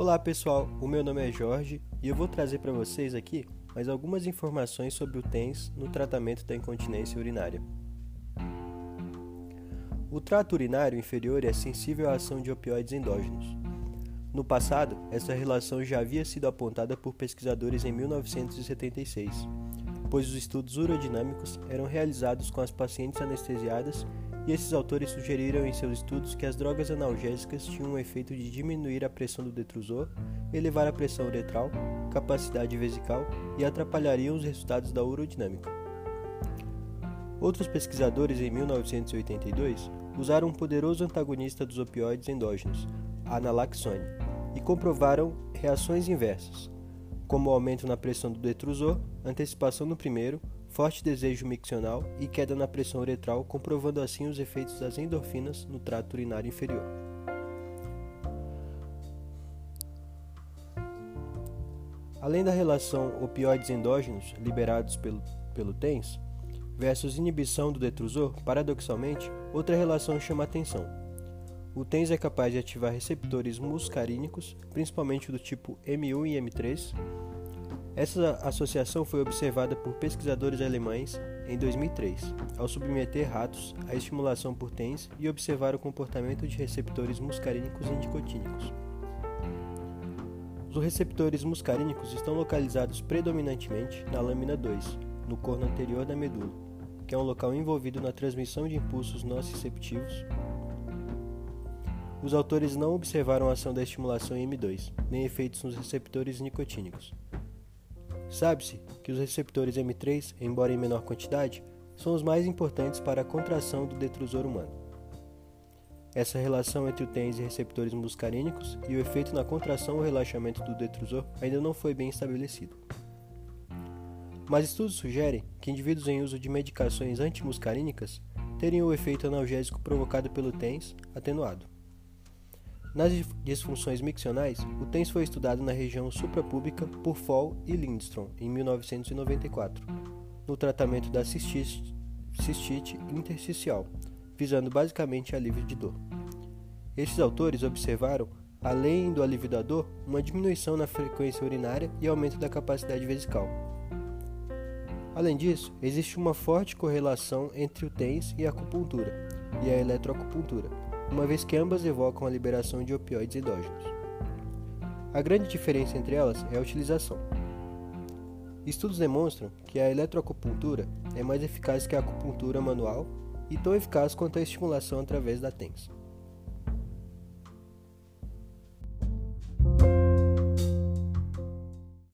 Olá pessoal, o meu nome é Jorge e eu vou trazer para vocês aqui mais algumas informações sobre o TENS no tratamento da incontinência urinária. O trato urinário inferior é sensível à ação de opioides endógenos. No passado, essa relação já havia sido apontada por pesquisadores em 1976, pois os estudos urodinâmicos eram realizados com as pacientes anestesiadas e esses autores sugeriram em seus estudos que as drogas analgésicas tinham o efeito de diminuir a pressão do detrusor, elevar a pressão uretral, capacidade vesical e atrapalhariam os resultados da urodinâmica. Outros pesquisadores em 1982 usaram um poderoso antagonista dos opioides endógenos, a naloxone, e comprovaram reações inversas, como aumento na pressão do detrusor, antecipação no primeiro, forte desejo miccional e queda na pressão uretral, comprovando assim os efeitos das endorfinas no trato urinário inferior. Além da relação opioides endógenos liberados pelo, pelo TENS versus inibição do detrusor, paradoxalmente, outra relação chama atenção. O TENS é capaz de ativar receptores muscarínicos, principalmente do tipo M1 e M3, essa associação foi observada por pesquisadores alemães em 2003, ao submeter ratos à estimulação por TENS e observar o comportamento de receptores muscarínicos e nicotínicos. Os receptores muscarínicos estão localizados predominantemente na lâmina 2, no corno anterior da medula, que é um local envolvido na transmissão de impulsos nociceptivos. Os autores não observaram a ação da estimulação em M2, nem efeitos nos receptores nicotínicos. Sabe-se que os receptores M3, embora em menor quantidade, são os mais importantes para a contração do detrusor humano. Essa relação entre o TENS e receptores muscarínicos e o efeito na contração ou relaxamento do detrusor ainda não foi bem estabelecido. Mas estudos sugerem que indivíduos em uso de medicações antimuscarínicas teriam o efeito analgésico provocado pelo TENS atenuado. Nas disfunções miccionais, o TENS foi estudado na região suprapúbica por Fall e Lindstrom em 1994, no tratamento da cistite, intersticial, visando basicamente alívio de dor. Estes autores observaram, além do alívio da dor, uma diminuição na frequência urinária e aumento da capacidade vesical. Além disso, existe uma forte correlação entre o TENS e a acupuntura e a eletroacupuntura uma vez que ambas evocam a liberação de opioides endógenos. A grande diferença entre elas é a utilização. Estudos demonstram que a eletroacupuntura é mais eficaz que a acupuntura manual e tão eficaz quanto a estimulação através da TENS.